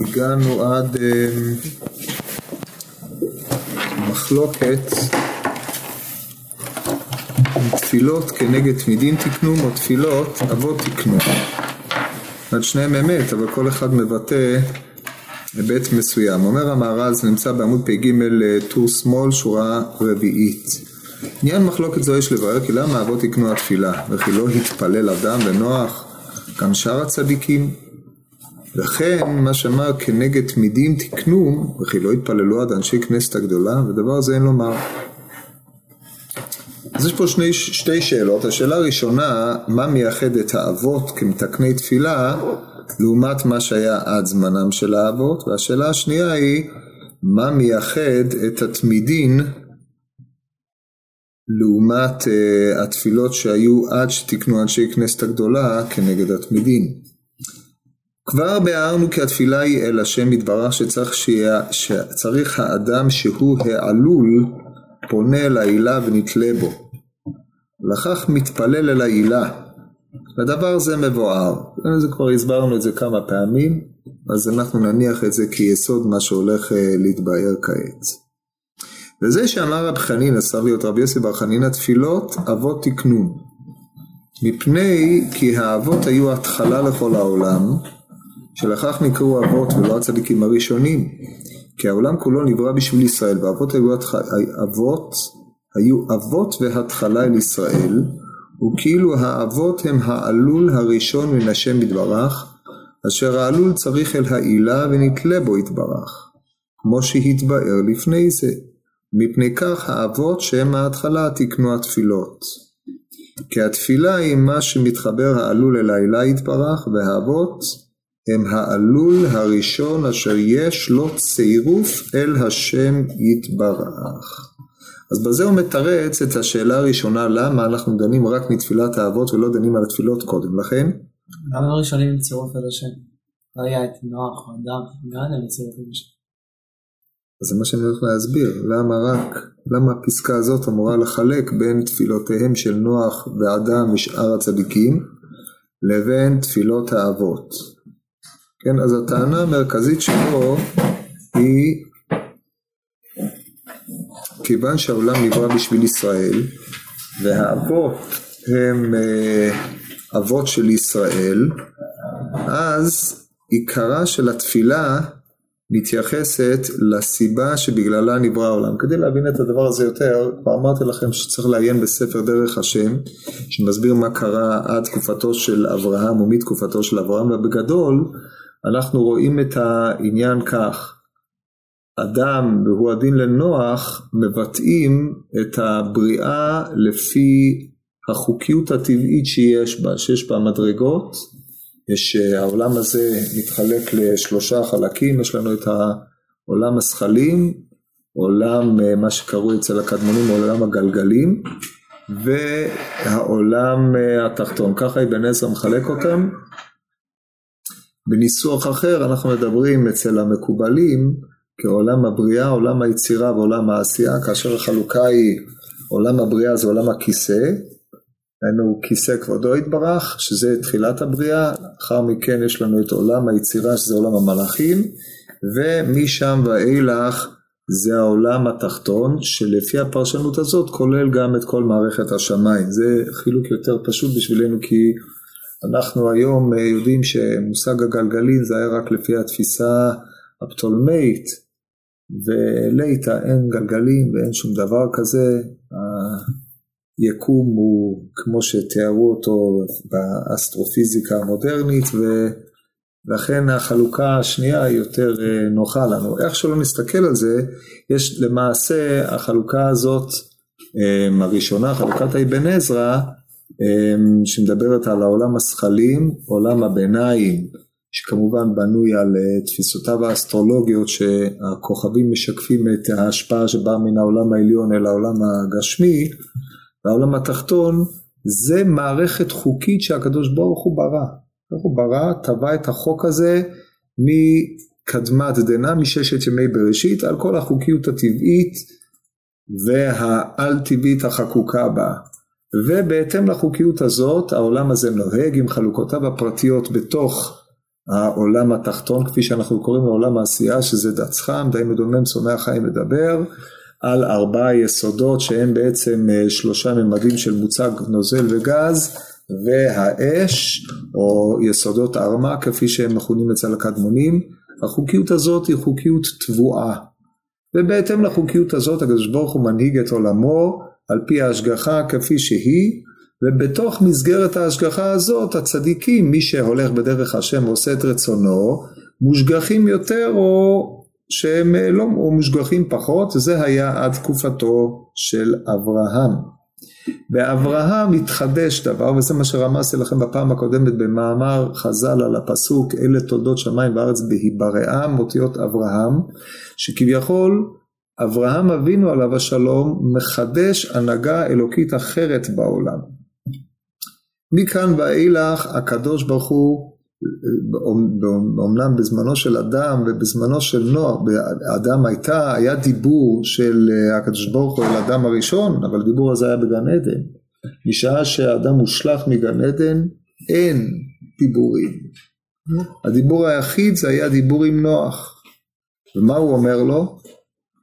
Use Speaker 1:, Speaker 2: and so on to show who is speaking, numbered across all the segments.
Speaker 1: הגענו עד אה, מחלוקת תפילות כנגד תמידים תקנו או תפילות אבות תקנו. עד שניהם אמת, אבל כל אחד מבטא היבט מסוים. אומר המהר"ל, זה נמצא בעמוד פ"ג טור שמאל, שורה רביעית. עניין מחלוקת זו יש לברר כי למה אבות יקנו התפילה, וכי לא התפלל אדם ונוח, גם שאר הצדיקים. וכן מה שאמר כנגד תמידים תקנו, וכי לא התפללו עד אנשי כנסת הגדולה, ודבר זה אין לומר. אז יש פה שני, שתי שאלות. השאלה הראשונה, מה מייחד את האבות כמתקני תפילה לעומת מה שהיה עד זמנם של האבות? והשאלה השנייה היא, מה מייחד את התמידין לעומת uh, התפילות שהיו עד שתיקנו אנשי כנסת הגדולה כנגד התמידין? כבר ביארנו כי התפילה היא אל השם יתברך שצריך, שיה, שצריך האדם שהוא העלול פונה אל העילה ונתלה בו. לכך מתפלל אל העילה. הדבר זה מבואר. זה כבר הסברנו את זה כמה פעמים, אז אנחנו נניח את זה כיסוד מה שהולך אה, להתבאר כעת. וזה שאמר רב חנינא, סביות רבי יוסי בר חנינא, תפילות אבות תקנו. מפני כי האבות היו התחלה לכל העולם, שלכך נקראו אבות ולא הצדיקים הראשונים. כי העולם כולו נברא בשביל ישראל, והאבות היו אבות היו אבות והתחלה אל ישראל, וכאילו האבות הם העלול הראשון מן השם יתברך, אשר העלול צריך אל העילה ונתלה בו יתברך, כמו שהתבאר לפני זה. מפני כך האבות שהם ההתחלה תקנו התפילות. כי התפילה היא מה שמתחבר העלול אל העילה יתברך, והאבות הם העלול הראשון אשר יש לו צירוף אל השם יתברך. אז בזה הוא מתרץ את השאלה הראשונה, למה אנחנו דנים רק מתפילת האבות ולא דנים על התפילות קודם לכן?
Speaker 2: למה הראשונים עם צירוף אל השם? לא היה את נוח או אדם, גם הם צירוף אל השם.
Speaker 1: אז זה מה שאני הולך להסביר, למה רק, למה הפסקה הזאת אמורה לחלק בין תפילותיהם של נוח ואדם ושאר הצדיקים לבין תפילות האבות. כן, אז הטענה המרכזית שלו היא כיוון שהעולם נברא בשביל ישראל והאבות הם אה, אבות של ישראל אז עיקרה של התפילה מתייחסת לסיבה שבגללה נברא העולם. כדי להבין את הדבר הזה יותר, כבר אמרתי לכם שצריך לעיין בספר דרך השם, שמסביר מה קרה עד תקופתו של אברהם ומתקופתו של אברהם, ובגדול אנחנו רואים את העניין כך, אדם והוא הדין לנוח מבטאים את הבריאה לפי החוקיות הטבעית שיש בה, שיש בה מדרגות, יש, העולם הזה מתחלק לשלושה חלקים, יש לנו את העולם הזכלים, עולם מה שקרוי אצל הקדמונים עולם הגלגלים והעולם התחתון, ככה אבן עזרא מחלק אותם. בניסוח אחר אנחנו מדברים אצל המקובלים כעולם הבריאה, עולם היצירה ועולם העשייה, כאשר החלוקה היא עולם הבריאה זה עולם הכיסא, היינו כיסא כבודו יתברך, שזה תחילת הבריאה, לאחר מכן יש לנו את עולם היצירה שזה עולם המלאכים, ומשם ואילך זה העולם התחתון, שלפי הפרשנות הזאת כולל גם את כל מערכת השמיים. זה חילוק יותר פשוט בשבילנו כי אנחנו היום יודעים שמושג הגלגלים זה היה רק לפי התפיסה הפטולמאית, וליטא אין גלגלים ואין שום דבר כזה, היקום הוא כמו שתיארו אותו באסטרופיזיקה המודרנית ולכן החלוקה השנייה היא יותר אה, נוחה לנו. איך שלא נסתכל על זה, יש למעשה החלוקה הזאת אה, הראשונה, חלוקת האבן עזרא, אה, שמדברת על העולם השכלים, עולם הביניים שכמובן בנוי על אה, תפיסותיו האסטרולוגיות שהכוכבים משקפים את ההשפעה שבאה מן העולם העליון אל העולם הגשמי והעולם התחתון זה מערכת חוקית שהקדוש ברוך הוא ברא. הוא ברא, טבע את החוק הזה מקדמת דנא, מששת ימי בראשית, על כל החוקיות הטבעית והעל טבעית החקוקה בה. ובהתאם לחוקיות הזאת העולם הזה נוהג עם חלוקותיו הפרטיות בתוך העולם התחתון, כפי שאנחנו קוראים לעולם העשייה, שזה דץ חם, די מדומם, צומח חיים מדבר, על ארבעה יסודות שהם בעצם אה, שלושה ממדים של מוצג נוזל וגז, והאש, או יסודות ארמה, כפי שהם מכונים אצל הקדמונים. החוקיות הזאת היא חוקיות תבואה. ובהתאם לחוקיות הזאת הקדוש ברוך הוא מנהיג את עולמו על פי ההשגחה כפי שהיא, ובתוך מסגרת ההשגחה הזאת הצדיקים, מי שהולך בדרך השם ועושה את רצונו, מושגחים יותר או שהם לא או מושגחים פחות, זה היה עד תקופתו של אברהם. באברהם התחדש דבר, וזה מה שרמזתי לכם בפעם הקודמת במאמר חז"ל על הפסוק אלה תולדות שמיים וארץ בהיברעם, אותיות אברהם, שכביכול אברהם אבינו עליו השלום מחדש הנהגה אלוקית אחרת בעולם. מכאן ואילך הקדוש ברוך הוא אומנם בזמנו של אדם ובזמנו של נוח, אדם הייתה, היה דיבור של הקדוש ברוך הוא אל אדם הראשון, אבל הדיבור הזה היה בגן עדן. משעה שהאדם הושלך מגן עדן, אין דיבורים. הדיבור היחיד זה היה דיבור עם נוח. ומה הוא אומר לו?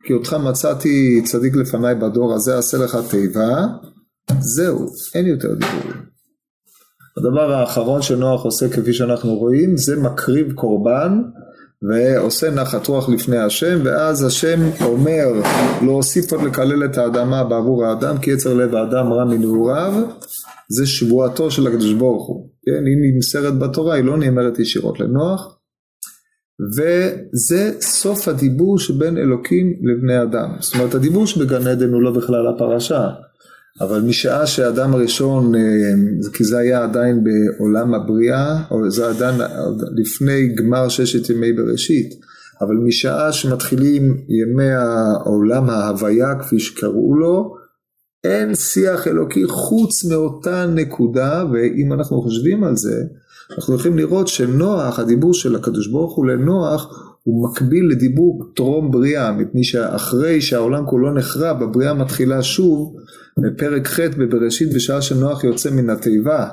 Speaker 1: כי אותך מצאתי צדיק לפניי בדור הזה, אעשה לך תיבה, זהו, אין יותר דיבורים. הדבר האחרון שנוח עושה כפי שאנחנו רואים זה מקריב קורבן ועושה נחת רוח לפני השם ואז השם אומר להוסיף עוד לקלל את האדמה בעבור האדם כי יצר לב האדם רע מנעוריו זה שבועתו של הקדוש ברוך הוא כן היא נמסרת בתורה היא לא נאמרת ישירות לנוח וזה סוף הדיבור שבין אלוקים לבני אדם. זאת אומרת הדיבור שבגן עדן הוא לא בכלל הפרשה אבל משעה שהאדם הראשון, אה, כי זה היה עדיין בעולם הבריאה, או זה עדיין לפני גמר ששת ימי בראשית, אבל משעה שמתחילים ימי העולם ההוויה כפי שקראו לו, אין שיח אלוקי חוץ מאותה נקודה, ואם אנחנו חושבים על זה, אנחנו יכולים לראות שנוח, הדיבור של הקדוש ברוך הוא לנוח, הוא מקביל לדיבור טרום בריאה, מפני שאחרי שהעולם כולו נחרב, הבריאה מתחילה שוב בפרק ח' בבראשית בשעה שנוח יוצא מן התיבה,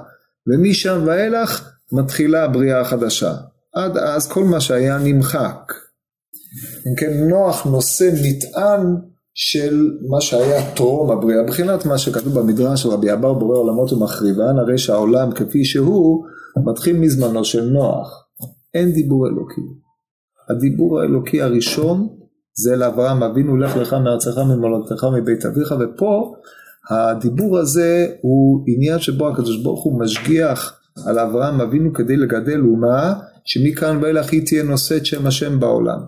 Speaker 1: ומשם ואילך מתחילה הבריאה החדשה. עד אז כל מה שהיה נמחק. אם כן, נוח נושא מטען של מה שהיה טרום הבריאה, מבחינת מה שכתוב במדרש של רבי אבר בורא עולמות ומחריבן, הרי שהעולם כפי שהוא מתחיל מזמנו של נוח. אין דיבור אלוקי. הדיבור האלוקי הראשון זה לאברהם אבינו לך לך מארצך ממולדתך מבית אביך ופה הדיבור הזה הוא עניין שבו הקדוש ברוך הוא משגיח על אברהם אבינו כדי לגדל אומה שמכאן ואילך היא תהיה נושאת שם השם בעולם.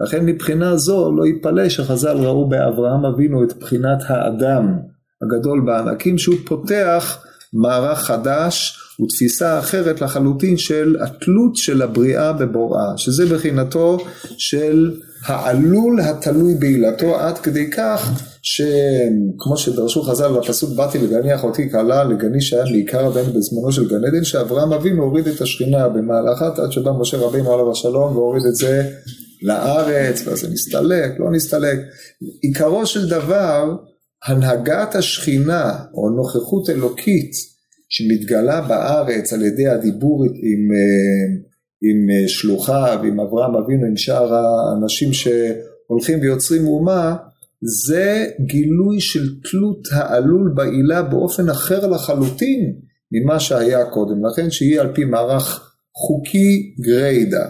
Speaker 1: לכן מבחינה זו לא יפלא שחז"ל ראו באברהם אבינו את בחינת האדם הגדול בענקים שהוא פותח מערך חדש ותפיסה אחרת לחלוטין של התלות של הבריאה בבוראה, שזה בחינתו של העלול התלוי בעילתו עד כדי כך שכמו שדרשו חז"ל בפסוק באתי לגני אחותי כלה לגני שהיה מעיקר הבן בזמנו של גן עדן שאברהם אבינו הוריד את השכינה במהלכת עד שבא משה רבינו עליו השלום והוריד את זה לארץ ואז זה נסתלק לא נסתלק עיקרו של דבר הנהגת השכינה או נוכחות אלוקית שמתגלה בארץ על ידי הדיבור עם, עם שלוחיו, עם אברהם אבינו, עם שאר האנשים שהולכים ויוצרים אומה, זה גילוי של תלות העלול בעילה באופן אחר לחלוטין ממה שהיה קודם, לכן שהיא על פי מערך חוקי גריידא.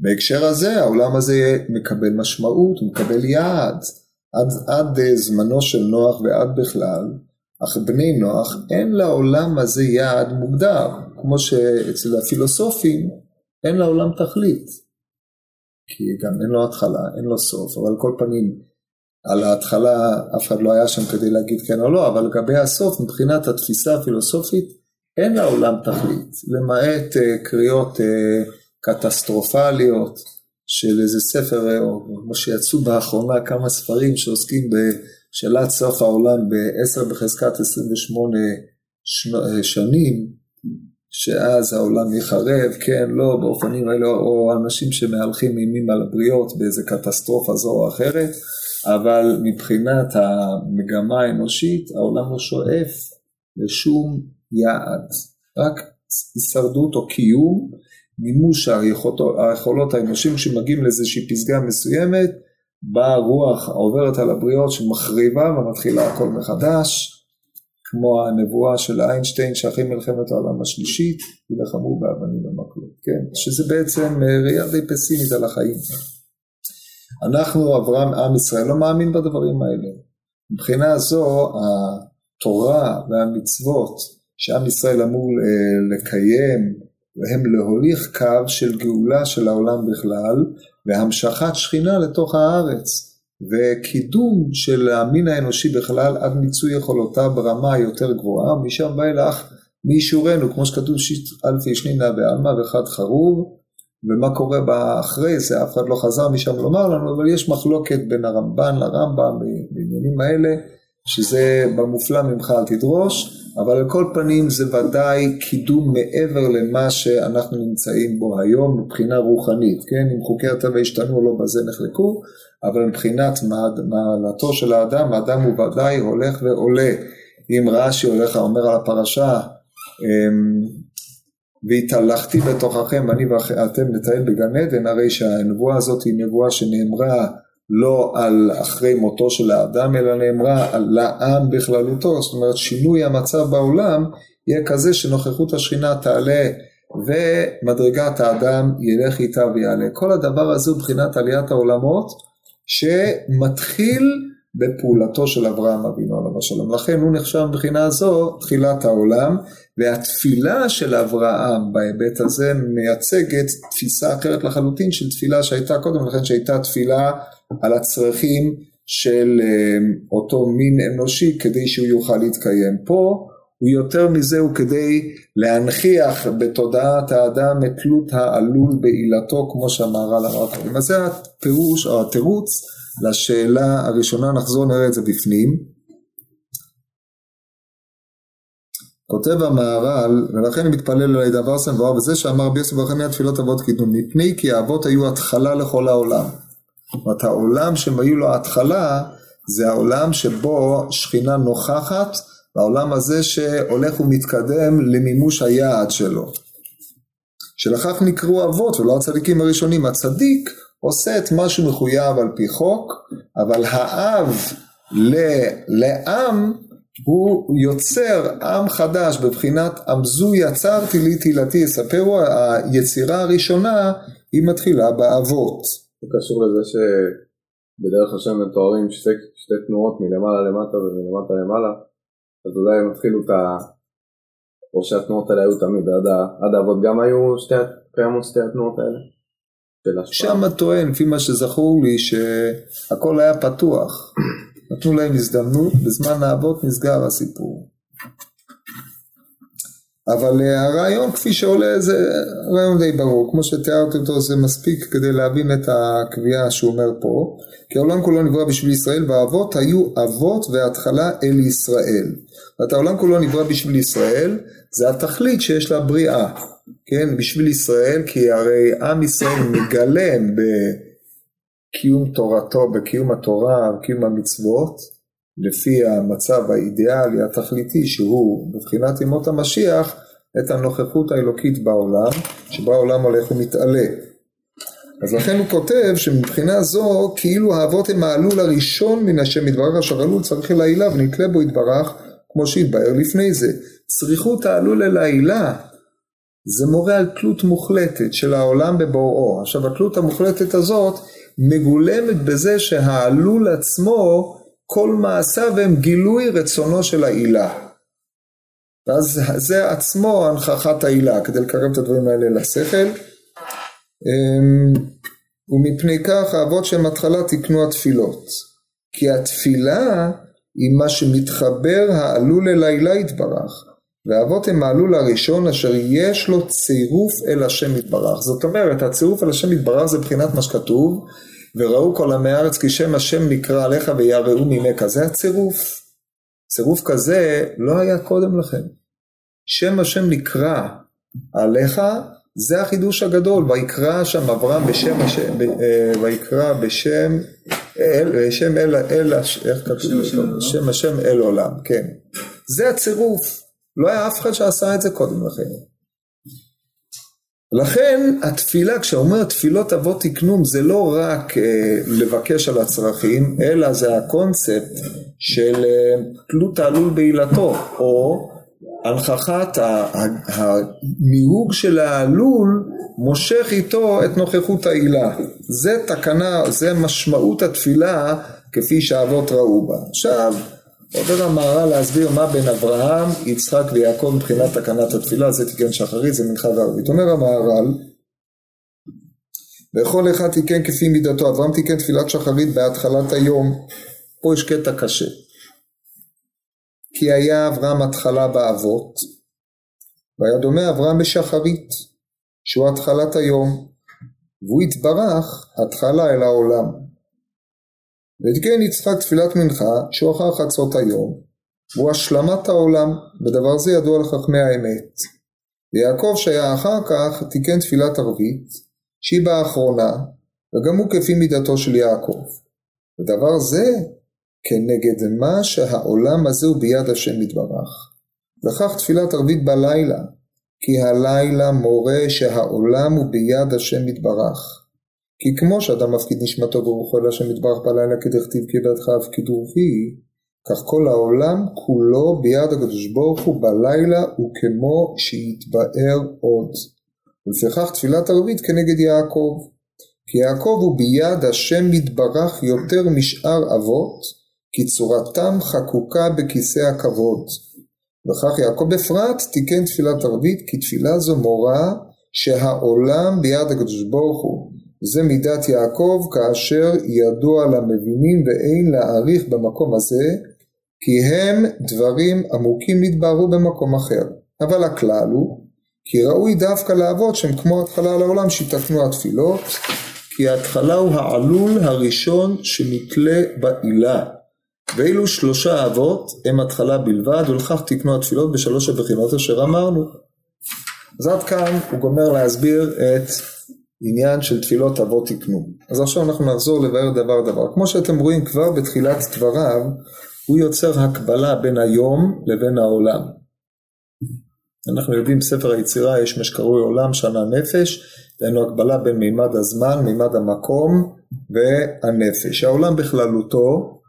Speaker 1: בהקשר הזה העולם הזה מקבל משמעות, מקבל יעד, עד, עד זמנו של נוח ועד בכלל, אך בני נוח אין לעולם הזה יעד מוגדר, כמו שאצל הפילוסופים אין לעולם תכלית. כי גם אין לו התחלה, אין לו סוף, אבל כל פנים על ההתחלה אף אחד לא היה שם כדי להגיד כן או לא, אבל לגבי הסוף מבחינת התפיסה הפילוסופית אין לעולם תכלית, למעט uh, קריאות uh, קטסטרופליות של איזה ספר, או כמו שיצאו באחרונה כמה ספרים שעוסקים בשאלת סוף העולם ב-10 בחזקת 28 שנים, שאז העולם יחרב, כן, לא, באופנים האלה, או אנשים שמהלכים אימים על הבריות באיזה קטסטרופה זו או אחרת, אבל מבחינת המגמה האנושית, העולם לא שואף לשום יעד, רק הישרדות או קיום, מימוש היכולות האנושיים שמגיעים לאיזושהי פסגה מסוימת, באה רוח עוברת על הבריות שמחריבה ומתחילה הכל מחדש, כמו הנבואה של איינשטיין שאחרי מלחמת העולם השלישית יילחמו באבנים ומקלות, כן? שזה בעצם אה, ראייה די פסימית על החיים. אנחנו, אברהם, עם ישראל, לא מאמין בדברים האלה. מבחינה זו, התורה והמצוות שעם ישראל אמור אה, לקיים, הם להוליך קו של גאולה של העולם בכלל, והמשכת שכינה לתוך הארץ. וקידום של המין האנושי בכלל עד מיצוי יכולותיו ברמה היותר גבוהה, משם ואילך מי ישורנו, כמו שכתוב אלפי שנינא בעלמא וחד חרוב, ומה קורה אחרי זה, אף אחד לא חזר משם לומר לנו, אבל יש מחלוקת בין הרמב"ן לרמב"ם בעניינים האלה, שזה במופלא ממך אל תדרוש, אבל על כל פנים זה ודאי קידום מעבר למה שאנחנו נמצאים בו היום מבחינה רוחנית, כן? אם חוקי הטבע השתנו או לא בזה נחלקו, אבל מבחינת מעלתו של האדם, האדם הוא ודאי הולך ועולה. אם רש"י הולך, אומר על הפרשה, אמ, והתהלכתי בתוככם ואני ואתם נטייל בגן עדן, הרי שהנבואה הזאת היא נבואה שנאמרה לא על אחרי מותו של האדם, אלא נאמרה על לעם בכללותו, זאת אומרת שינוי המצב בעולם יהיה כזה שנוכחות השכינה תעלה ומדרגת האדם ילך איתה ויעלה. כל הדבר הזה הוא מבחינת עליית העולמות שמתחיל בפעולתו של אברהם אבינו עליו השלום. לכן הוא נחשב מבחינה זו תחילת העולם, והתפילה של אברהם בהיבט הזה מייצגת תפיסה אחרת לחלוטין של תפילה שהייתה קודם לכן, שהייתה תפילה על הצרכים של אה, אותו מין אנושי כדי שהוא יוכל להתקיים. פה הוא יותר מזה, הוא כדי להנכיח בתודעת האדם את תלות העלול בעילתו, כמו שהמהר"ל אמר קודם. אז זה הפירוש או התירוץ לשאלה הראשונה, נחזור נראה את זה בפנים. כותב המהר"ל, ולכן אני מתפלל על דבר סנבואה, וזה שאמר רבי יוסף ברחמיה תפילות אבות קידום, מפני כי האבות היו התחלה לכל העולם. זאת אומרת, העולם שהם היו לו ההתחלה, זה העולם שבו שכינה נוכחת, והעולם הזה שהולך ומתקדם למימוש היעד שלו. שלכך נקראו אבות ולא הצדיקים הראשונים. הצדיק עושה את מה שמחויב על פי חוק, אבל האב לעם הוא יוצר עם חדש בבחינת עמזו יצרתי לי תהילתי יספרו, היצירה הראשונה היא מתחילה באבות.
Speaker 3: זה קשור לזה שבדרך השם מתוארים שתי, שתי תנועות מלמעלה למטה ומלמטה למעלה, אז אולי הם התחילו את ה... או שהתנועות האלה היו תמיד. עד האבות גם היו שתי, קיימות שתי התנועות האלה?
Speaker 1: שם טוען, לפי מה שזכור לי, שהכל היה פתוח. נתנו להם הזדמנות, בזמן האבות נסגר הסיפור. אבל אה, הרעיון כפי שעולה זה רעיון די ברור, כמו שתיארתי אותו זה מספיק כדי להבין את הקביעה שהוא אומר פה, כי העולם כולו נברא בשביל ישראל והאבות היו אבות והתחלה אל ישראל. ואת העולם כולו נברא בשביל ישראל, זה התכלית שיש לה בריאה, כן, בשביל ישראל, כי הרי עם ישראל מגלם בקיום תורתו, בקיום התורה, בקיום המצוות, לפי המצב האידיאלי התכליתי שהוא בבחינת ימות המשיח את הנוכחות האלוקית בעולם שבה העולם הולך ומתעלה. אז לכן הוא כותב שמבחינה זו כאילו האבות הם העלול הראשון מן השם יתברך אשר עלול צריך אל העילה ונתלה בו יתברך כמו שהתבהר לפני זה. צריכות העלול אל העילה זה מורה על תלות מוחלטת של העולם בבוראו. עכשיו התלות המוחלטת הזאת מגולמת בזה שהעלול עצמו כל מעשיו הם גילוי רצונו של העילה. ואז זה עצמו הנכחת העילה, כדי לקרב את הדברים האלה לשכל. אמ, ומפני כך האבות שהם התחלה תקנו התפילות. כי התפילה היא מה שמתחבר העלול אל העילה יתברך. והאבות הם העלול הראשון אשר יש לו צירוף אל השם יתברך. זאת אומרת, הצירוף אל השם יתברך זה מבחינת מה שכתוב, וראו כל עמי הארץ כי שם השם נקרא עליך ויראו ממך. זה הצירוף. צירוף כזה לא היה קודם לכן. שם השם נקרא עליך, זה החידוש הגדול, ויקרא שם אברהם בשם השם, אה, ויקרא בשם, אל, שם אל, אל, איך כתוב? שם השם אל עולם, כן. זה הצירוף, לא היה אף אחד שעשה את זה קודם לכן. לכן התפילה, כשאומר תפילות אבות תקנום, זה לא רק אה, לבקש על הצרכים, אלא זה הקונספט של אה, תלות העלול בעילתו, או הנכחת המיהוג של העלול מושך איתו את נוכחות העילה. זה תקנה, זה משמעות התפילה כפי שהאבות ראו בה. עכשיו, עובר המהר"ל להסביר מה בין אברהם, יצחק ויעקב מבחינת תקנת התפילה, זה תיקן שחרית, זה מנחה וערבית. אומר המהר"ל, וכל אחד תיקן כפי מידתו, אברהם תיקן תפילת שחרית בהתחלת היום, פה יש קטע קשה. כי היה אברהם התחלה באבות, והיה דומה אברהם בשחרית, שהוא התחלת היום, והוא התברך התחלה אל העולם. ותיקן יצחק תפילת מנחה שהוא אחר חצות היום והוא השלמת העולם בדבר זה ידוע לחכמי האמת. ויעקב שהיה אחר כך תיקן תפילת ערבית שהיא באחרונה וגם הוא כפי מידתו של יעקב. ודבר זה כנגד מה שהעולם הזה הוא ביד השם יתברך. וכך תפילת ערבית בלילה כי הלילה מורה שהעולם הוא ביד השם יתברך כי כמו שאדם מפקיד נשמתו ברוחו אל השם יתברך בלילה כדכתיב כי בידך הפקיד רוחי, כך כל העולם כולו ביד הקדוש ברוך הוא בלילה וכמו שיתבאר עוד. ולפיכך תפילת ערבית כנגד יעקב. כי יעקב הוא ביד השם יתברך יותר משאר אבות, כי צורתם חקוקה בכיסא הכבוד. וכך יעקב בפרט תיקן תפילת ערבית, כי תפילה זו מורה שהעולם ביד הקדוש ברוך הוא. זה מידת יעקב כאשר ידוע למבינים ואין להעריך במקום הזה כי הם דברים עמוקים נתבהרו במקום אחר. אבל הכלל הוא כי ראוי דווקא לאבות שהם כמו התחלה לעולם שיתקנו התפילות כי ההתחלה הוא העלול הראשון שנתלה בעילה ואילו שלושה אבות הם התחלה בלבד ולכך תקנו התפילות בשלוש הבחינות אשר אמרנו. אז עד כאן הוא גומר להסביר את עניין של תפילות אבות תקנו. אז עכשיו אנחנו נחזור לבאר דבר דבר. כמו שאתם רואים כבר בתחילת דבריו, הוא יוצר הקבלה בין היום לבין העולם. אנחנו יודעים בספר היצירה יש מה שקרוי עולם שנה נפש, לנו הקבלה בין מימד הזמן, מימד המקום והנפש. העולם בכללותו,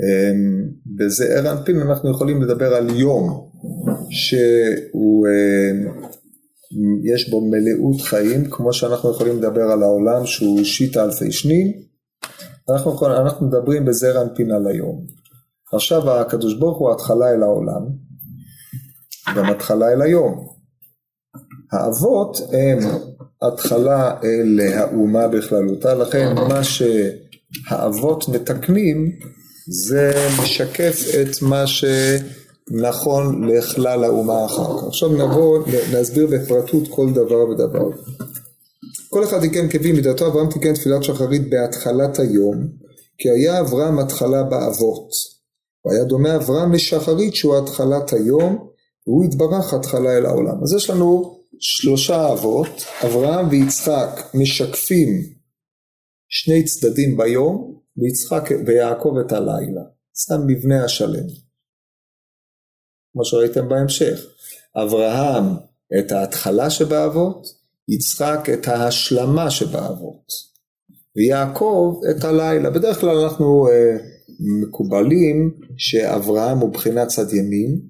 Speaker 1: אמ, בזעיר אנפין אנחנו יכולים לדבר על יום שהוא אמ, יש בו מלאות חיים, כמו שאנחנו יכולים לדבר על העולם שהוא שיטה אלפי שנים, אנחנו, אנחנו מדברים בזר אנפין על היום. עכשיו הקדוש ברוך הוא התחלה אל העולם, גם התחלה אל היום. האבות הם התחלה אל האומה בכללותה, לכן מה שהאבות מתקנים זה משקף את מה ש... נכון לכלל האומה אחר כך. עכשיו נבוא להסביר בפרטות כל דבר ודבר. כל אחד תיקן כפי מידתו, אברהם תיקן תפילת שחרית בהתחלת היום, כי היה אברהם התחלה באבות. והיה דומה אברהם לשחרית שהוא התחלת היום, והוא התברך התחלה אל העולם. אז יש לנו שלושה אבות, אברהם ויצחק משקפים שני צדדים ביום, ויצחק ויעקב את הלילה. סתם מבנה השלם. כמו שראיתם בהמשך. אברהם את ההתחלה שבאבות, יצחק את ההשלמה שבאבות, ויעקב את הלילה. בדרך כלל אנחנו אה, מקובלים שאברהם הוא בחינת צד ימין,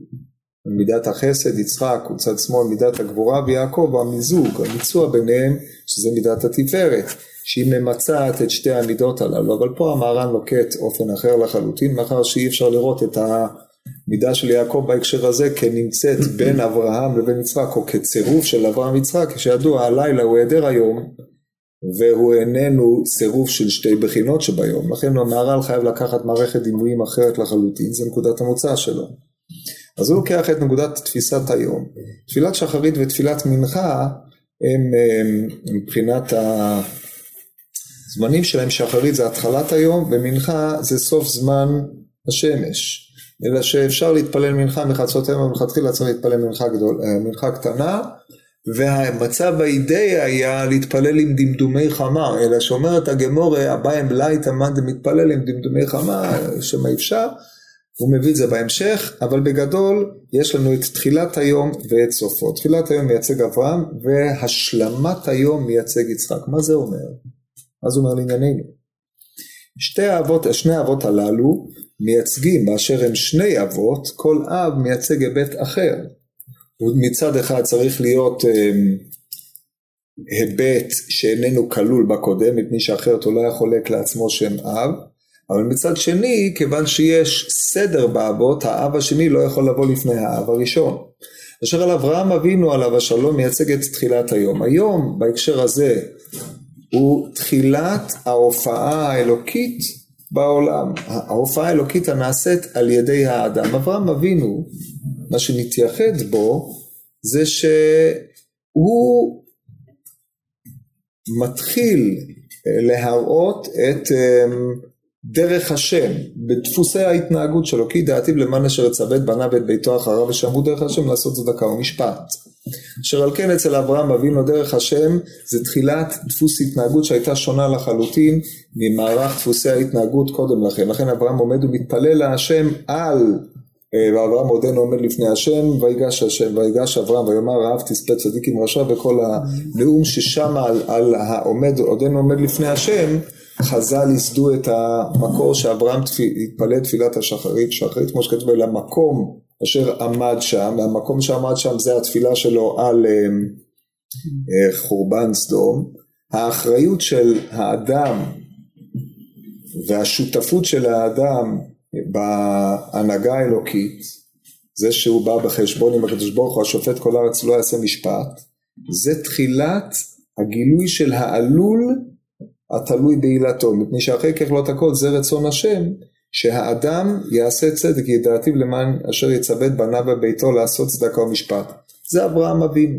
Speaker 1: מידת החסד, יצחק הוא צד שמאל, מידת הגבורה, ויעקב המיזוג, המיצוע ביניהם, שזה מידת התפארת, שהיא ממצעת את שתי המידות הללו, אבל פה המהר"ן לוקט אופן אחר לחלוטין, מאחר שאי אפשר לראות את ה... מידה של יעקב בהקשר הזה כנמצאת בין אברהם לבין יצחק או כצירוף של אברהם ויצחק שידוע הלילה הוא היעדר היום והוא איננו צירוף של שתי בחינות שביום. לכן המהר"ל חייב לקחת מערכת דימויים אחרת לחלוטין זה נקודת המוצא שלו. אז הוא לוקח את נקודת תפיסת היום. תפילת שחרית ותפילת מנחה הם, הם מבחינת הזמנים שלהם שחרית זה התחלת היום ומנחה זה סוף זמן השמש אלא שאפשר להתפלל מנחה מחצות היום ומלכתחילה צריך להתפלל מנחה, גדול, אה, מנחה קטנה והמצב האידיאלי היה להתפלל עם דמדומי חמה אלא שאומרת הגמרא בבא הם לייטי אמאן דמתפלל עם דמדומי חמה שמא אפשר הוא מביא את זה בהמשך, אבל בגדול יש לנו את תחילת היום ואת סופו. תחילת היום מייצג אברהם, והשלמת היום מייצג יצחק. מה זה אומר? מה זה אומר לענייננו? שתי האבות, שני האבות הללו מייצגים, באשר הם שני אבות, כל אב מייצג היבט אחר. מצד אחד צריך להיות אה, היבט שאיננו כלול בקודם, מפני שאחרת הוא לא היה חולק לעצמו שם אב, אבל מצד שני, כיוון שיש סדר באבות, האב השני לא יכול לבוא לפני האב הראשון. אשר על אברהם אבינו עליו השלום מייצג את תחילת היום. היום, בהקשר הזה, הוא תחילת ההופעה האלוקית בעולם. ההופעה האלוקית הנעשית על ידי האדם. אברהם אבינו, מה שנתייחד בו, זה שהוא מתחיל להראות את אמ, דרך השם, בדפוסי ההתנהגות שלו, כי דעתיו למען אשר יצווה את בניו ואת ביתו אחריו ושמעו דרך השם לעשות צדקה ומשפט. אשר על כן אצל אברהם אבינו דרך השם זה תחילת דפוס התנהגות שהייתה שונה לחלוטין ממערך דפוסי ההתנהגות קודם לכן. לכן אברהם עומד ומתפלל להשם על אה, ואברהם עודנו עומד לפני השם ויגש השם ויגש אברהם ויאמר רעב תספה צדיק עם רשע וכל הנאום ששם על, על העומד עודנו עומד לפני השם חז"ל ייסדו את המקור שאברהם התפלל תפילת השחרית, שחרית כמו שכתוב, למקום אשר עמד שם, והמקום שעמד שם זה התפילה שלו על אה, אה, חורבן סדום. האחריות של האדם והשותפות של האדם בהנהגה האלוקית, זה שהוא בא בחשבון עם הקדוש ברוך הוא, השופט כל הארץ לא יעשה משפט, זה תחילת הגילוי של העלול התלוי בעילתו, מפני שאחרי ככלות הכל זה רצון השם, שהאדם יעשה צדק ידעתיו למען אשר יצווה את בניו וביתו לעשות צדקה ומשפט. זה אברהם אבינו.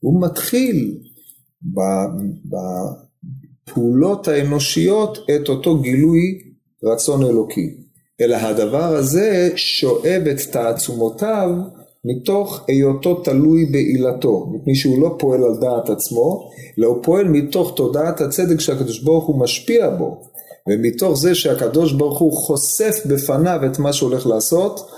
Speaker 1: הוא מתחיל בפעולות האנושיות את אותו גילוי רצון אלוקי. אלא הדבר הזה שואב את תעצומותיו מתוך היותו תלוי בעילתו, מפני שהוא לא פועל על דעת עצמו, אלא הוא פועל מתוך תודעת הצדק שהקדוש ברוך הוא משפיע בו, ומתוך זה שהקדוש ברוך הוא חושף בפניו את מה שהוא הולך לעשות,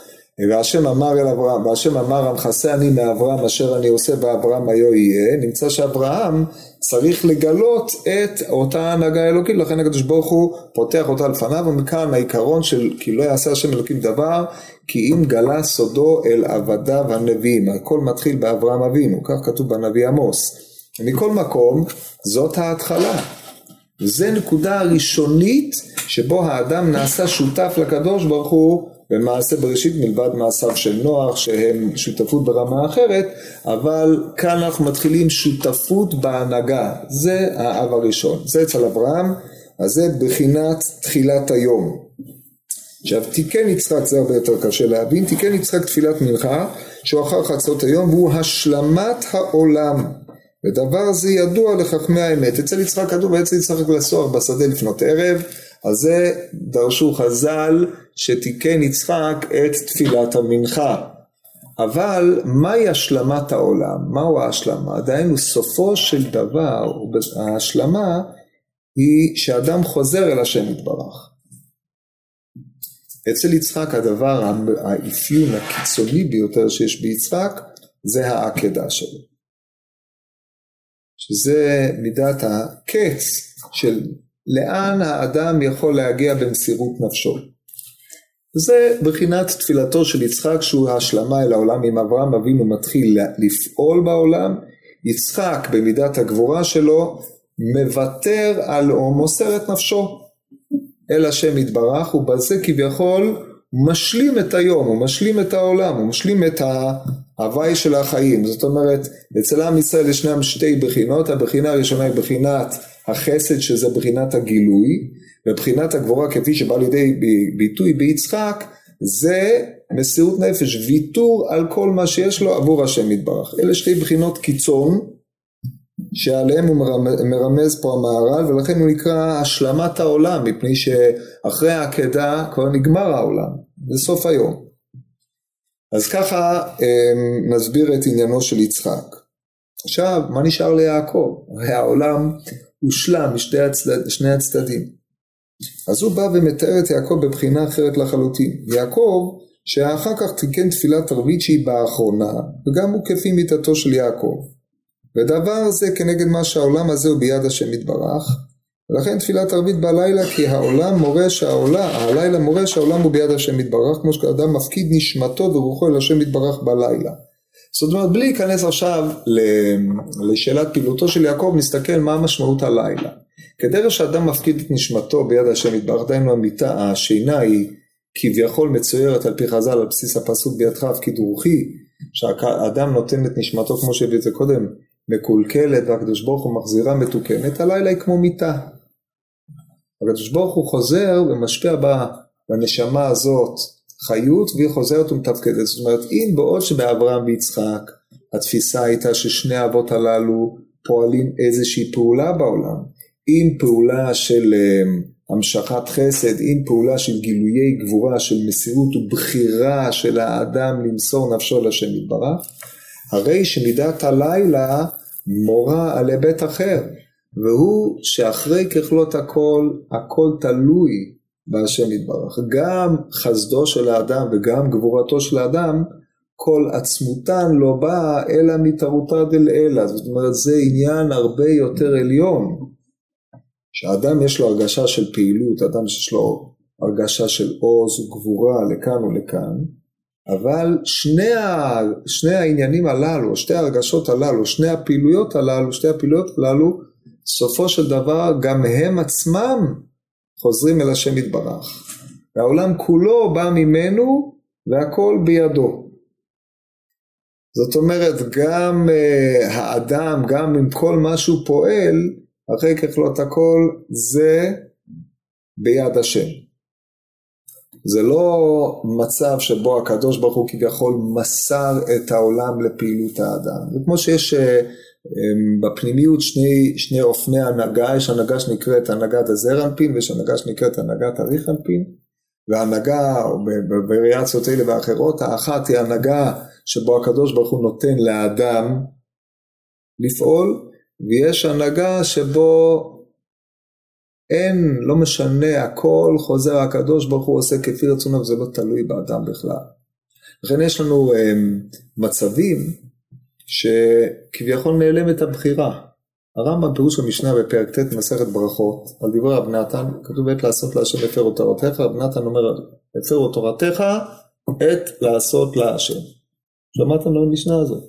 Speaker 1: והשם אמר אל אברהם, והשם אמר המכסה אני מאברהם אשר אני עושה באברהם היו יהיה, נמצא שאברהם צריך לגלות את אותה הנהגה האלוקית, לכן הקדוש ברוך הוא פותח אותה לפניו, ומכאן העיקרון של כי לא יעשה השם אלוקים דבר, כי אם גלה סודו אל עבדיו הנביאים, הכל מתחיל באברהם אבינו, כך כתוב בנביא עמוס. ומכל מקום, זאת ההתחלה. זה נקודה הראשונית שבו האדם נעשה שותף לקדוש ברוך הוא במעשה בראשית מלבד מעשיו של נוח שהם שותפות ברמה אחרת, אבל כאן אנחנו מתחילים שותפות בהנהגה, זה האב הראשון, זה אצל אברהם, אז זה בחינת תחילת היום. עכשיו תיקן יצחק זה הרבה יותר קשה להבין, תיקן יצחק תפילת מנחה שהוא אחר חצות היום והוא השלמת העולם ודבר זה ידוע לחכמי האמת. אצל יצחק כתוב ואצל יצחק לסוח בשדה לפנות ערב, אז זה דרשו חז"ל שתיקן יצחק את תפילת המנחה. אבל מהי השלמת העולם? מהו ההשלמה? דהיינו סופו של דבר, ההשלמה היא שאדם חוזר אל השם יתברך. אצל יצחק הדבר, האפיון הקיצוני ביותר שיש ביצחק זה העקדה שלו. שזה מידת הקץ של לאן האדם יכול להגיע במסירות נפשו. זה בחינת תפילתו של יצחק שהוא ההשלמה אל העולם. אם אברהם אבינו מתחיל לפעול בעולם. יצחק במידת הגבורה שלו מוותר על או מוסר את נפשו. אל השם יתברך ובזה כביכול משלים את היום, הוא משלים את העולם, הוא משלים את ההוואי של החיים. זאת אומרת, אצל עם ישראל ישנם שתי בחינות, הבחינה הראשונה היא בחינת החסד שזה בחינת הגילוי, ובחינת הגבורה כפי שבא לידי ביטוי ביצחק, זה מסירות נפש, ויתור על כל מה שיש לו עבור השם יתברך. אלה שתי בחינות קיצון, שעליהם הוא מרמז פה המהר"ל, ולכן הוא נקרא השלמת העולם, מפני שאחרי העקדה כבר נגמר העולם, זה סוף היום. אז ככה אמ, נסביר את עניינו של יצחק. עכשיו, מה נשאר ליעקב? הרי העולם הושלם משני הצדד, הצדדים. אז הוא בא ומתאר את יעקב בבחינה אחרת לחלוטין. יעקב, שאחר כך תיקן תפילת ערבית שהיא באחרונה, וגם הוא כפי מיתתו של יעקב. ודבר זה כנגד מה שהעולם הזה הוא ביד השם יתברך, ולכן תפילת ערבית בלילה כי העולם מורה שהעולם, הלילה מורה שהעולם הוא ביד השם יתברך, כמו שאדם מפקיד נשמתו ורוחו אל השם יתברך בלילה. זאת אומרת, בלי להיכנס עכשיו לשאלת פעילותו של יעקב, נסתכל מה משמעות הלילה. כדרך שאדם מפקיד את נשמתו ביד השם יתברך, דהיינו המיטה, השינה היא כביכול מצוירת על פי חז"ל על בסיס הפסוק בידך הפקיד רוחי, שהאדם נותן את נשמתו כמו שהביא את זה קודם, מקולקלת והקדוש ברוך הוא מחזירה מתוקנת, הלילה היא כמו מיטה. הקדוש ברוך הוא חוזר ומשפיע בנשמה הזאת חיות והיא חוזרת ומתפקדת. זאת אומרת, אם בעוד שבאברהם ויצחק התפיסה הייתה ששני האבות הללו פועלים איזושהי פעולה בעולם, עם פעולה של אמ, המשכת חסד, עם פעולה של גילויי גבורה, של מסירות ובחירה של האדם למסור נפשו לשם יתברך, הרי שמידת הלילה מורה על היבט אחר, והוא שאחרי ככלות הכל, הכל תלוי בהשם יתברך. גם חסדו של האדם וגם גבורתו של האדם, כל עצמותן לא באה אלא מתערותא דלעילא. זאת אומרת, זה עניין הרבה יותר עליון. שאדם יש לו הרגשה של פעילות, אדם שיש לו הרגשה של עוז וגבורה לכאן ולכאן, אבל שני, ה, שני העניינים הללו, שתי ההרגשות הללו, שני הפעילויות הללו, שתי הפעילויות הללו, סופו של דבר גם הם עצמם חוזרים אל השם יתברך. והעולם כולו בא ממנו והכל בידו. זאת אומרת, גם uh, האדם, גם עם כל מה שהוא פועל, אחרי ככלות הכל, זה ביד השם. זה לא מצב שבו הקדוש ברוך הוא כביכול מסר את העולם לפעילות האדם. זה כמו שיש אה, אמ, בפנימיות שני, שני אופני הנהגה, יש הנהגה שנקראת הנהגת הזר אנפין ויש הנהגה שנקראת הנהגת אריך אנפין. והנהגה בווריאציות אלה ואחרות, האחת היא הנהגה שבו הקדוש ברוך הוא נותן לאדם לפעול, ויש הנהגה שבו אין, לא משנה, הכל חוזר, הקדוש ברוך הוא עושה כפי רצונו וזה לא תלוי באדם בכלל. לכן יש לנו um, מצבים שכביכול נעלמת הבחירה. הרמב"ם פירוש המשנה בפרק ט' מסכת ברכות על דברי רב נתן, כתוב עת לעשות להשם הפרו תורתך, רב נתן אומר הפרו תורתך עת לעשות להשם. שמעתם על המשנה הזאת?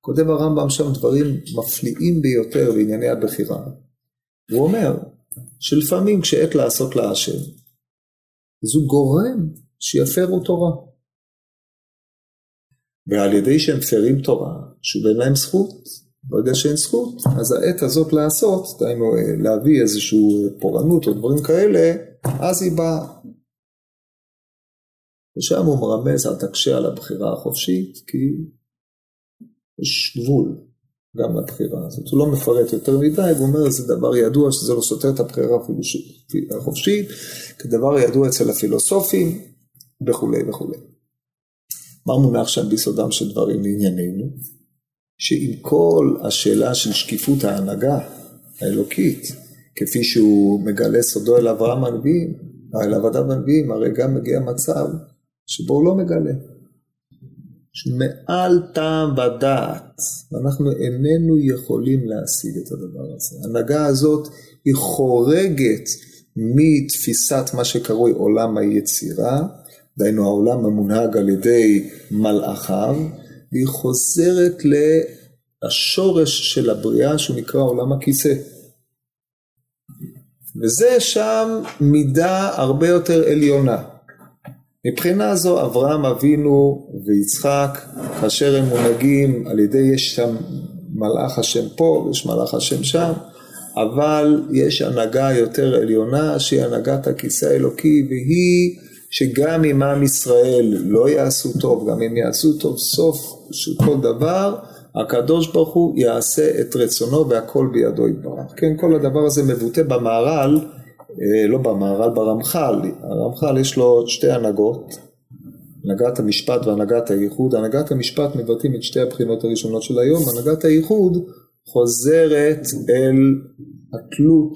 Speaker 1: כותב הרמב"ם שם דברים מפליאים ביותר בענייני הבחירה. הוא אומר שלפעמים כשעת לעשות להשם, אז הוא גורם שיפרו תורה. ועל ידי שהם מפרים תורה, שוב אין להם זכות. ברגע שאין זכות, אז העת הזאת לעשות, דהיינו להביא איזושהי פורענות או דברים כאלה, אז היא באה. ושם הוא מרמז על תקשה על הבחירה החופשית, כי יש גבול. גם לבחירה הזאת. הוא לא מפרט יותר מדי, הוא אומר זה דבר ידוע שזה לא סותר את הבחירה החופשית, כדבר ידוע אצל הפילוסופים וכולי וכולי. מה מונח שם ביסודם של דברים לענייננו? שעם כל השאלה של שקיפות ההנהגה האלוקית, כפי שהוא מגלה סודו אל אברהם הנביאים, אל עבדיו הנביאים, הרי גם מגיע מצב שבו הוא לא מגלה. מעל טעם ודעת, ואנחנו איננו יכולים להשיג את הדבר הזה. ההנהגה הזאת היא חורגת מתפיסת מה שקרוי עולם היצירה, דהיינו העולם המונהג על ידי מלאכיו, והיא חוזרת לשורש של הבריאה שהוא נקרא עולם הכיסא. וזה שם מידה הרבה יותר עליונה. מבחינה זו אברהם אבינו ויצחק, כאשר הם מונהגים על ידי, יש שם מלאך השם פה ויש מלאך השם שם, אבל יש הנהגה יותר עליונה שהיא הנהגת הכיסא האלוקי והיא שגם אם עם ישראל לא יעשו טוב, גם אם יעשו טוב סוף של כל דבר, הקדוש ברוך הוא יעשה את רצונו והכל בידו יתברך. כן, כל הדבר הזה מבוטא במהר"ל לא במהר"ל, ברמח"ל, הרמח"ל יש לו שתי הנהגות, הנהגת המשפט והנהגת הייחוד, הנהגת המשפט מבטאים את שתי הבחינות הראשונות של היום, הנהגת הייחוד חוזרת אל התלות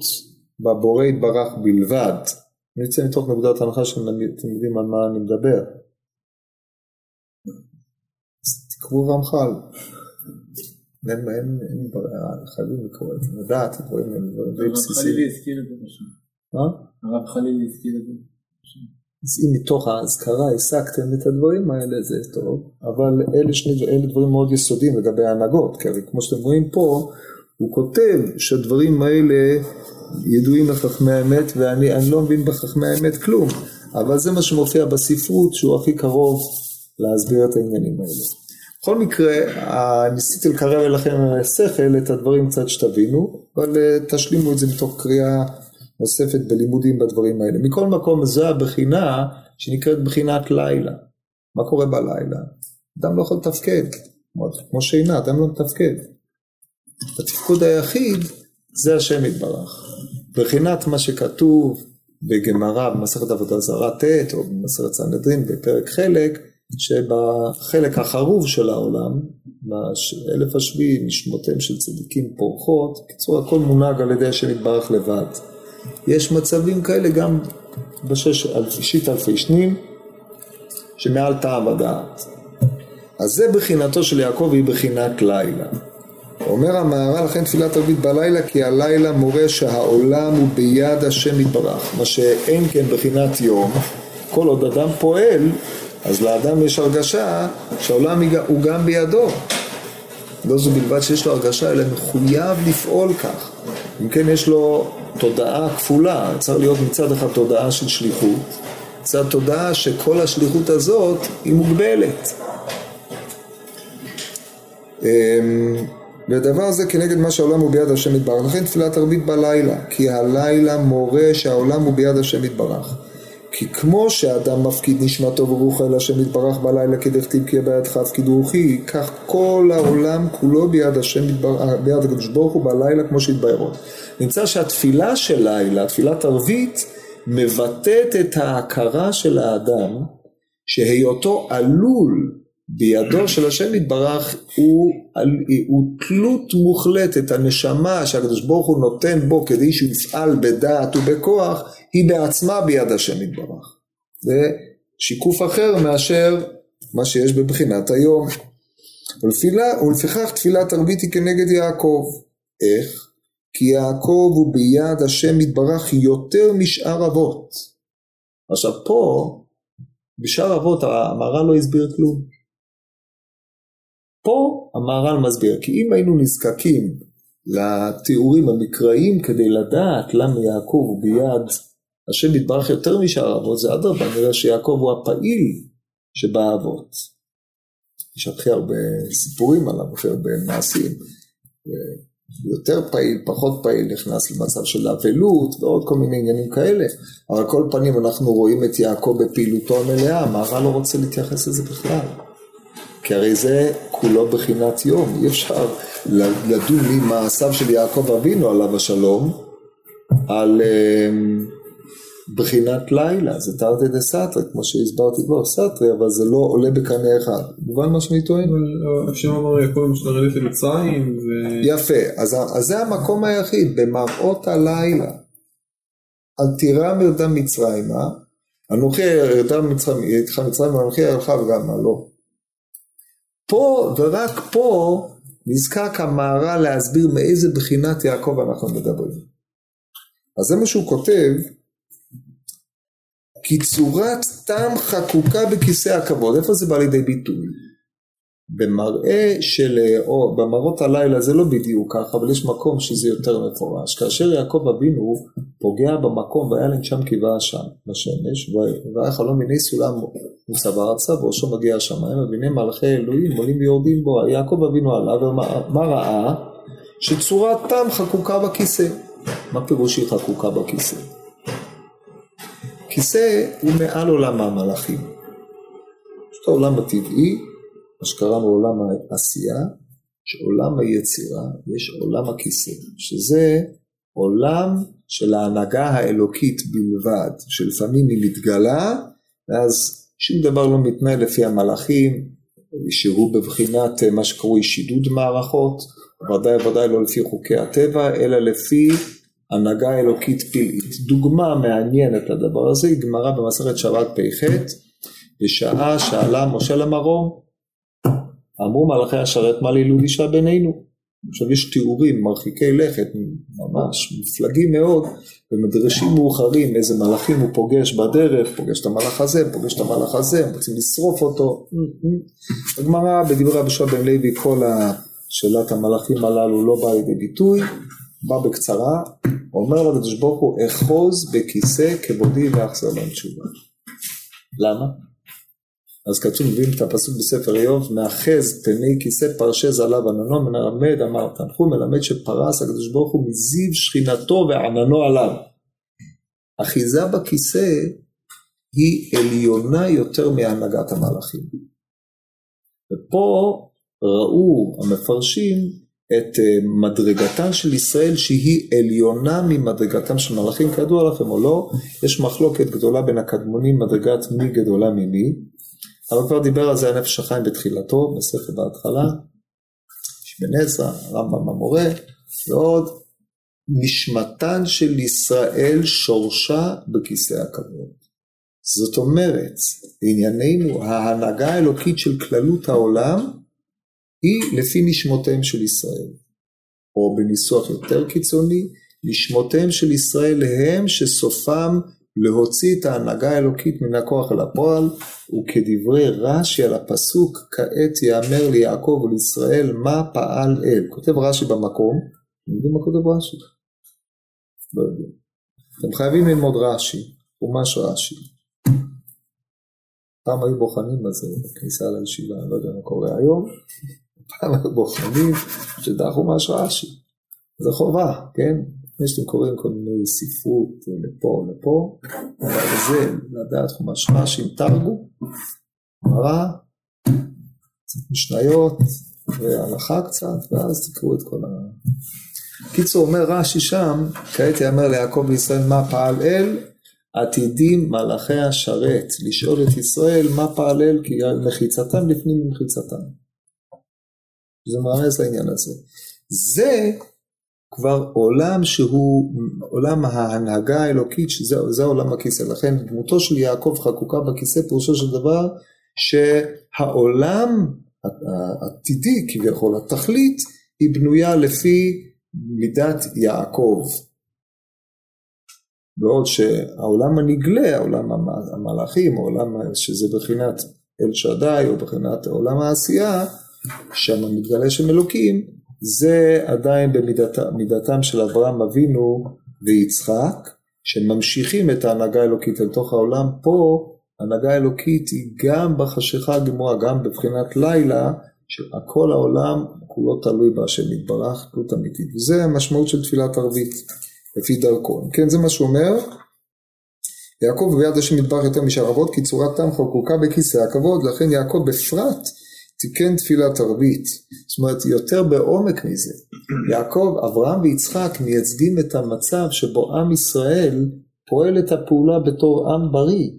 Speaker 1: בבורא יתברך בלבד. אני יוצא מתוך נקודת הנחה שאתם יודעים על מה אני מדבר. אז תקראו רמח"ל. אין, אין, חייבים לקרוא את זה, לדעת, הדברים הם דברים בסיסיים. מה?
Speaker 2: הרב חלילי הזכיר את זה.
Speaker 1: אז אם מתוך האזכרה הסקתם את הדברים האלה זה טוב, אבל אלה, שני, אלה דברים מאוד יסודיים לגבי ההנהגות, כי הרי כמו שאתם רואים פה, הוא כותב שהדברים האלה ידועים לחכמי האמת, ואני אני לא מבין בחכמי האמת כלום, אבל זה מה שמופיע בספרות שהוא הכי קרוב להסביר את העניינים האלה. בכל מקרה, אה, ניסיתי לקרב אליכם על השכל את הדברים קצת שתבינו, אבל אה, תשלימו את זה מתוך קריאה נוספת בלימודים בדברים האלה. מכל מקום זו הבחינה שנקראת בחינת לילה. מה קורה בלילה? אדם לא יכול לתפקד, כמו- שינה, אדם לא מתפקד. התפקוד היחיד זה השם יתברך. בחינת מה שכתוב בגמרא במסכת עבודה זרה ט' או במסכת סנהדרין בפרק חלק, שבחלק החרוב של העולם, באלף השביעי נשמותיהם של צדיקים פורחות, בקיצור הכל מונהג על ידי השם יתברך לבד. יש מצבים כאלה גם בשישית אלפי שנים, שמעל טעם הדעת. אז זה בחינתו של יעקב היא בחינת לילה. אומר המהר"ל לכן תפילת ערבית בלילה כי הלילה מורה שהעולם הוא ביד השם יתברך מה שאין כן בחינת יום כל עוד אדם פועל אז לאדם יש הרגשה שהעולם הוא גם בידו לא זו בלבד שיש לו הרגשה אלא מחויב לפעול כך אם כן יש לו תודעה כפולה צריך להיות מצד אחד תודעה של שליחות מצד תודעה שכל השליחות הזאת היא מוגבלת ודבר זה כנגד מה שהעולם הוא ביד השם יתברך. לכן תפילת ערבית בלילה, כי הלילה מורה שהעולם הוא ביד השם יתברך. כי כמו שאדם מפקיד נשמתו ורוחו אל השם יתברך בלילה כדכתיב כי בידך הפקיד רוחי, כך כל העולם כולו ביד השם יתברך, ביד הקדוש ברוך הוא בלילה כמו שהתבהרו. נמצא שהתפילה של לילה, תפילת ערבית, מבטאת את ההכרה של האדם שהיותו עלול בידו של השם יתברך הוא, הוא תלות מוחלטת, הנשמה שהקדוש ברוך הוא נותן בו כדי שהוא יפעל בדעת ובכוח, היא בעצמה ביד השם יתברך. זה שיקוף אחר מאשר מה שיש בבחינת היום. ולפילה, ולפיכך תפילת ערבית היא כנגד יעקב. איך? כי יעקב הוא ביד השם יתברך יותר משאר אבות. עכשיו פה, בשאר אבות המהר"ל לא הסביר כלום. פה המהר"ל מסביר, כי אם היינו נזקקים לתיאורים המקראיים כדי לדעת למה יעקב הוא ביד השם יתברך יותר משאר אבות, זה אדרבה, נראה שיעקב הוא הפעיל שבאבות. יש הכי הרבה סיפורים עליו, הכי הרבה מעשים. יותר פעיל, פחות פעיל, נכנס למצב של אבלות ועוד כל מיני עניינים כאלה. אבל על כל פנים אנחנו רואים את יעקב בפעילותו המלאה, המהר"ל לא רוצה להתייחס לזה בכלל. כי הרי זה כולו בחינת יום, אי אפשר לדון ממעשיו של יעקב אבינו עליו השלום על בחינת לילה, זה תרתי דה סתרי, כמו שהסברתי כבר סתרי, אבל זה לא עולה בקנה אחד. מובן מה שאני טוען?
Speaker 4: השם אמר יעקב משל לרדת למצרים ו...
Speaker 1: יפה, אז, אז זה המקום היחיד, במראות הלילה. אל תירא מרדם מצרימה, אנוכי ירדה איתך מצרים ואנוכי ירדך וגם לא. פה ורק פה נזקק המהר"ל להסביר מאיזה בחינת יעקב אנחנו מדברים. אז זה מה שהוא כותב, כי צורת טעם חקוקה בכיסא הכבוד, איפה זה בא לידי ביטוי? במראה של, או במראות הלילה זה לא בדיוק ככה, אבל יש מקום שזה יותר מפורש. כאשר יעקב אבינו פוגע במקום והיה להם שם קיבה שם, בשמש, והיה חלום מיני סולם מוצב ארצה, וראשו מגיע השמיים, והנה מלאכי אלוהים עולים ויורדים בו. יעקב אבינו עלה, ומה ראה? שצורת טעם חקוקה בכיסא. מה פירוש היא חקוקה בכיסא? כיסא הוא מעל עולם המלאכים. יש את העולם הטבעי, מה שקראנו עולם העשייה, שעולם היצירה, יש עולם הכיסא, שזה עולם של ההנהגה האלוקית בלבד, שלפעמים היא מתגלה, ואז שום דבר לא מתנהל לפי המלאכים, שהוא בבחינת מה שקרוי שידוד מערכות, ודאי ודאי לא לפי חוקי הטבע, אלא לפי הנהגה אלוקית פלאית. דוגמה מעניינת לדבר הזה היא גמרא במסכת שבת פ"ח, בשעה שעלה משה למרום, אמרו מלאכי השרת מה לילוד אישה בינינו. עכשיו יש תיאורים מרחיקי לכת, ממש מופלגים מאוד, במדרשים מאוחרים, איזה מלאכים הוא פוגש בדרך, פוגש את המלאך הזה, פוגש את המלאך הזה, הם רוצים לשרוף אותו. הגמרא בדברי רבי בן לוי, כל שאלת המלאכים הללו לא באה לידי ביטוי, בא בקצרה, אומר לקדוש ברוך הוא, אחוז בכיסא כבודי ואחזר להם תשובה. למה? אז כתוב, מביאים את הפסוק בספר איוב, מאחז פני כיסא פרשז עליו עננו, מלמד אמר תנחו, מלמד שפרס הקדוש ברוך הוא מזיו שכינתו ועננו עליו. אחיזה בכיסא היא עליונה יותר מהנהגת המלאכים. ופה ראו המפרשים את אה, מדרגתן של ישראל שהיא עליונה ממדרגתם של מלאכים, כידוע לכם או לא, יש מחלוקת גדולה בין הקדמונים, מדרגת מי גדולה ממי, אבל כבר דיבר על זה הנפש החיים בתחילתו, בספר בהתחלה, אבן עזרא, הרמב"ם המורה, ועוד, נשמתן של ישראל שורשה בכיסא הכבוד. זאת אומרת, לענייננו, ההנהגה האלוקית של כללות העולם היא לפי נשמותיהם של ישראל. או בניסוח יותר קיצוני, נשמותיהם של ישראל הם שסופם להוציא את ההנהגה האלוקית מן הכוח אל הפועל, וכדברי רש"י על הפסוק, כעת יאמר ליעקב ולישראל מה פעל אל. כותב רש"י במקום, אתם יודעים מה כותב רש"י? לא יודעים. אתם חייבים ללמוד רש"י, חומש רש"י. פעם היו בוחנים בזה בכניסה לישיבה, אני לא יודע מה קורה היום, פעם בוחנים שדע חומש רש"י. זה חובה, כן? לפני שאתם קוראים כל מיני ספרות לפה לפה, אבל זה לדעת חומש רש"י תרגו, גמרא, קצת משניות והלכה קצת, ואז תקראו את כל ה... קיצור אומר רש"י שם, כעת יאמר ליעקב וישראל מה פעל אל, עתידים מלאכי השרת לשאול את ישראל מה פעל אל כי מחיצתם לפנים ממחיצתם. זה מרמז לעניין הזה. זה כבר עולם שהוא עולם ההנהגה האלוקית, שזה עולם הכיסא. לכן דמותו של יעקב חקוקה בכיסא, פירושו של דבר שהעולם העתידי כביכול, התכלית, היא בנויה לפי מידת יעקב. בעוד שהעולם הנגלה, העולם המלאכים, העולם שזה בחינת אל שדי או בחינת עולם העשייה, שם מתגלה שם אלוקים, זה עדיין במידתם של אברהם אבינו ויצחק, שממשיכים את ההנהגה האלוקית אל תוך העולם. פה הנהגה האלוקית היא גם בחשיכה הגמורה, גם בבחינת לילה, שכל העולם כולו תלוי בהשם יתברך, תלות אמיתית. וזה המשמעות של תפילת ערבית, לפי דרכו. כן, זה מה שהוא אומר. יעקב ביד השם יתברך יותר משאר אבות, כי צורת תם חקוקה בכיסא הכבוד, לכן יעקב בפרט תיקן תפילת ערבית. זאת אומרת, יותר בעומק מזה. יעקב, אברהם ויצחק מייצגים את המצב שבו עם ישראל פועל את הפעולה בתור עם בריא.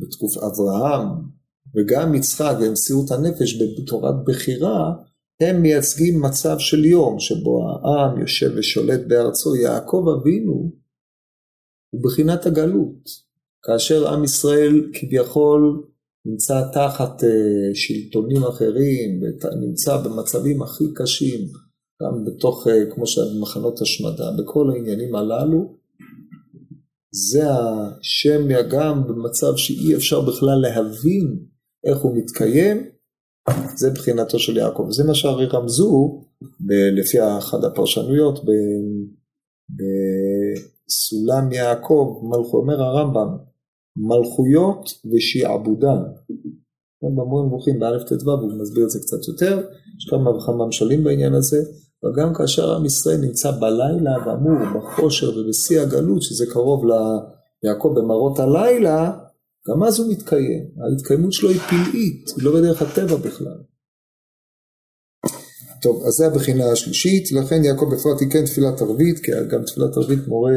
Speaker 1: בתקוף אברהם וגם יצחק ומסירות הנפש בתורת בחירה, הם מייצגים מצב של יום שבו העם יושב ושולט בארצו. יעקב אבינו הוא בחינת הגלות. כאשר עם ישראל כביכול נמצא תחת אה, שלטונים אחרים, נמצא במצבים הכי קשים, גם בתוך, אה, כמו מחנות השמדה, בכל העניינים הללו, זה השם גם במצב שאי אפשר בכלל להבין איך הוא מתקיים, זה בחינתו של יעקב. זה מה שהרי רמזו, ב- לפי אחת הפרשנויות, בסולם יעקב, מלכו, אומר הרמב"ם, מלכויות ושיעבודן. במורה נבוכים באלף ט"ו הוא מסביר את זה קצת יותר, יש כמה וכמה משלים בעניין הזה, וגם כאשר עם ישראל נמצא בלילה הגמור, בחושר ובשיא הגלות, שזה קרוב ליעקב במראות הלילה, גם אז הוא מתקיים. ההתקיימות שלו היא פלאית, היא לא בדרך הטבע בכלל. טוב, אז זה הבחינה השלישית, לכן יעקב בפרט תיקן תפילת ערבית, כי גם תפילת ערבית מורה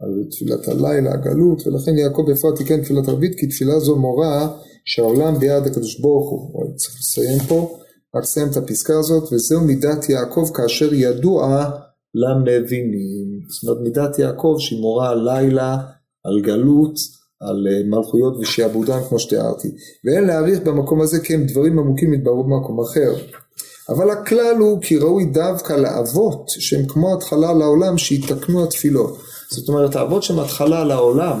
Speaker 1: על תפילת הלילה, הגלות, ולכן יעקב בפרט תיקן תפילת ערבית, כי תפילה זו מורה שהעולם ביד הקדוש ברוך הוא. צריך לסיים פה, רק לסיים את הפסקה הזאת, וזהו מידת יעקב כאשר ידוע למבינים. זאת אומרת מידת יעקב שהיא מורה על לילה, על גלות, על אה, מלכויות ושעבודן כמו שתיארתי. ואין להעריך במקום הזה כי הם דברים עמוקים מתבררו במקום אחר. אבל הכלל הוא כי ראוי דווקא לאבות שהם כמו התחלה לעולם שיתקנו התפילות. זאת אומרת האבות שהם התחלה לעולם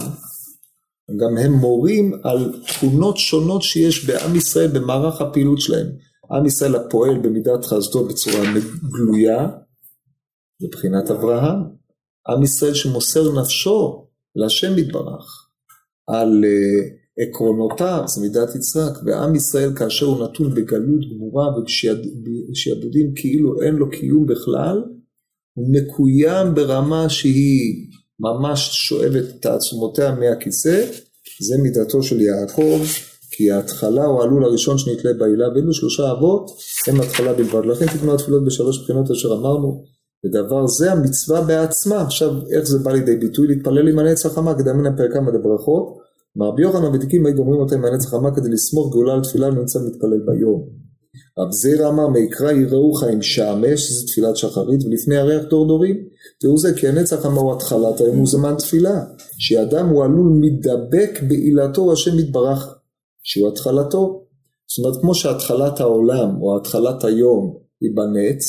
Speaker 1: גם הם מורים על תכונות שונות שיש בעם ישראל במערך הפעילות שלהם. עם ישראל הפועל במידת חסדו בצורה גלויה, מבחינת אברהם. עם ישראל שמוסר נפשו להשם יתברך על uh, עקרונותיו, זה מידת יצחק, ועם ישראל כאשר הוא נתון בגלות גמורה ובשעבודים כאילו אין לו קיום בכלל, הוא מקוים ברמה שהיא ממש שואבת את תעצומותיה מהכיסא, זה מידתו של יעקב, כי ההתחלה הוא העלול הראשון שנתלה בעילה, ואלו שלושה אבות הם התחלה בלבד. לכן תקנו התפילות בשלוש בחינות אשר אמרנו, ודבר זה המצווה בעצמה. עכשיו, איך זה בא לידי ביטוי? להתפלל עם הנצח חמה, כדי אמין הפרקה מדברכות. מרבי יוחנן הוותיקים היו גומרים אותם מהנצח חמה כדי לסמוך גאולה על תפילה ונמצא מתפלל ביום. רב זירא אמר מיקרא יראוך עם שמש, שזה תפילת שחרית, ולפני הריח דור דורים. תראו זה כי הנצח אמר הוא התחלת היום הוא זמן תפילה. שאדם הוא עלול מדבק בעילתו השם יתברך, שהוא התחלתו. זאת אומרת כמו שהתחלת העולם או התחלת היום היא בנץ,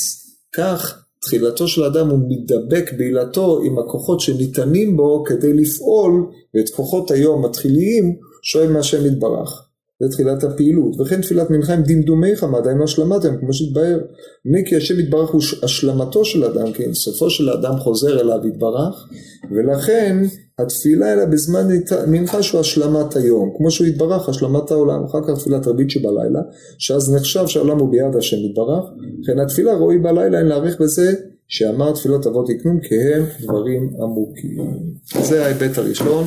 Speaker 1: כך תחילתו של האדם הוא מדבק בעילתו עם הכוחות שניתנים בו כדי לפעול ואת כוחות היום התחיליים שואל מהשם יתברך. זה תחילת הפעילות, וכן תפילת מנחה עם דמדומי חמה, דהיינו השלמתם, כמו שהתבהר. הנה כי השם יתברך הוא השלמתו של האדם, כי סופו של האדם חוזר אליו יתברך, ולכן התפילה אלא בזמן מנחה שהוא השלמת היום, כמו שהוא יתברך, השלמת העולם, אחר כך תפילת רבית שבלילה, שאז נחשב שהעולם הוא ביד השם יתברך, לכן התפילה ראוי בלילה, אין להעריך בזה שאמר תפילות אבות יקנום כי הם דברים עמוקים. זה ההיבט הראשון.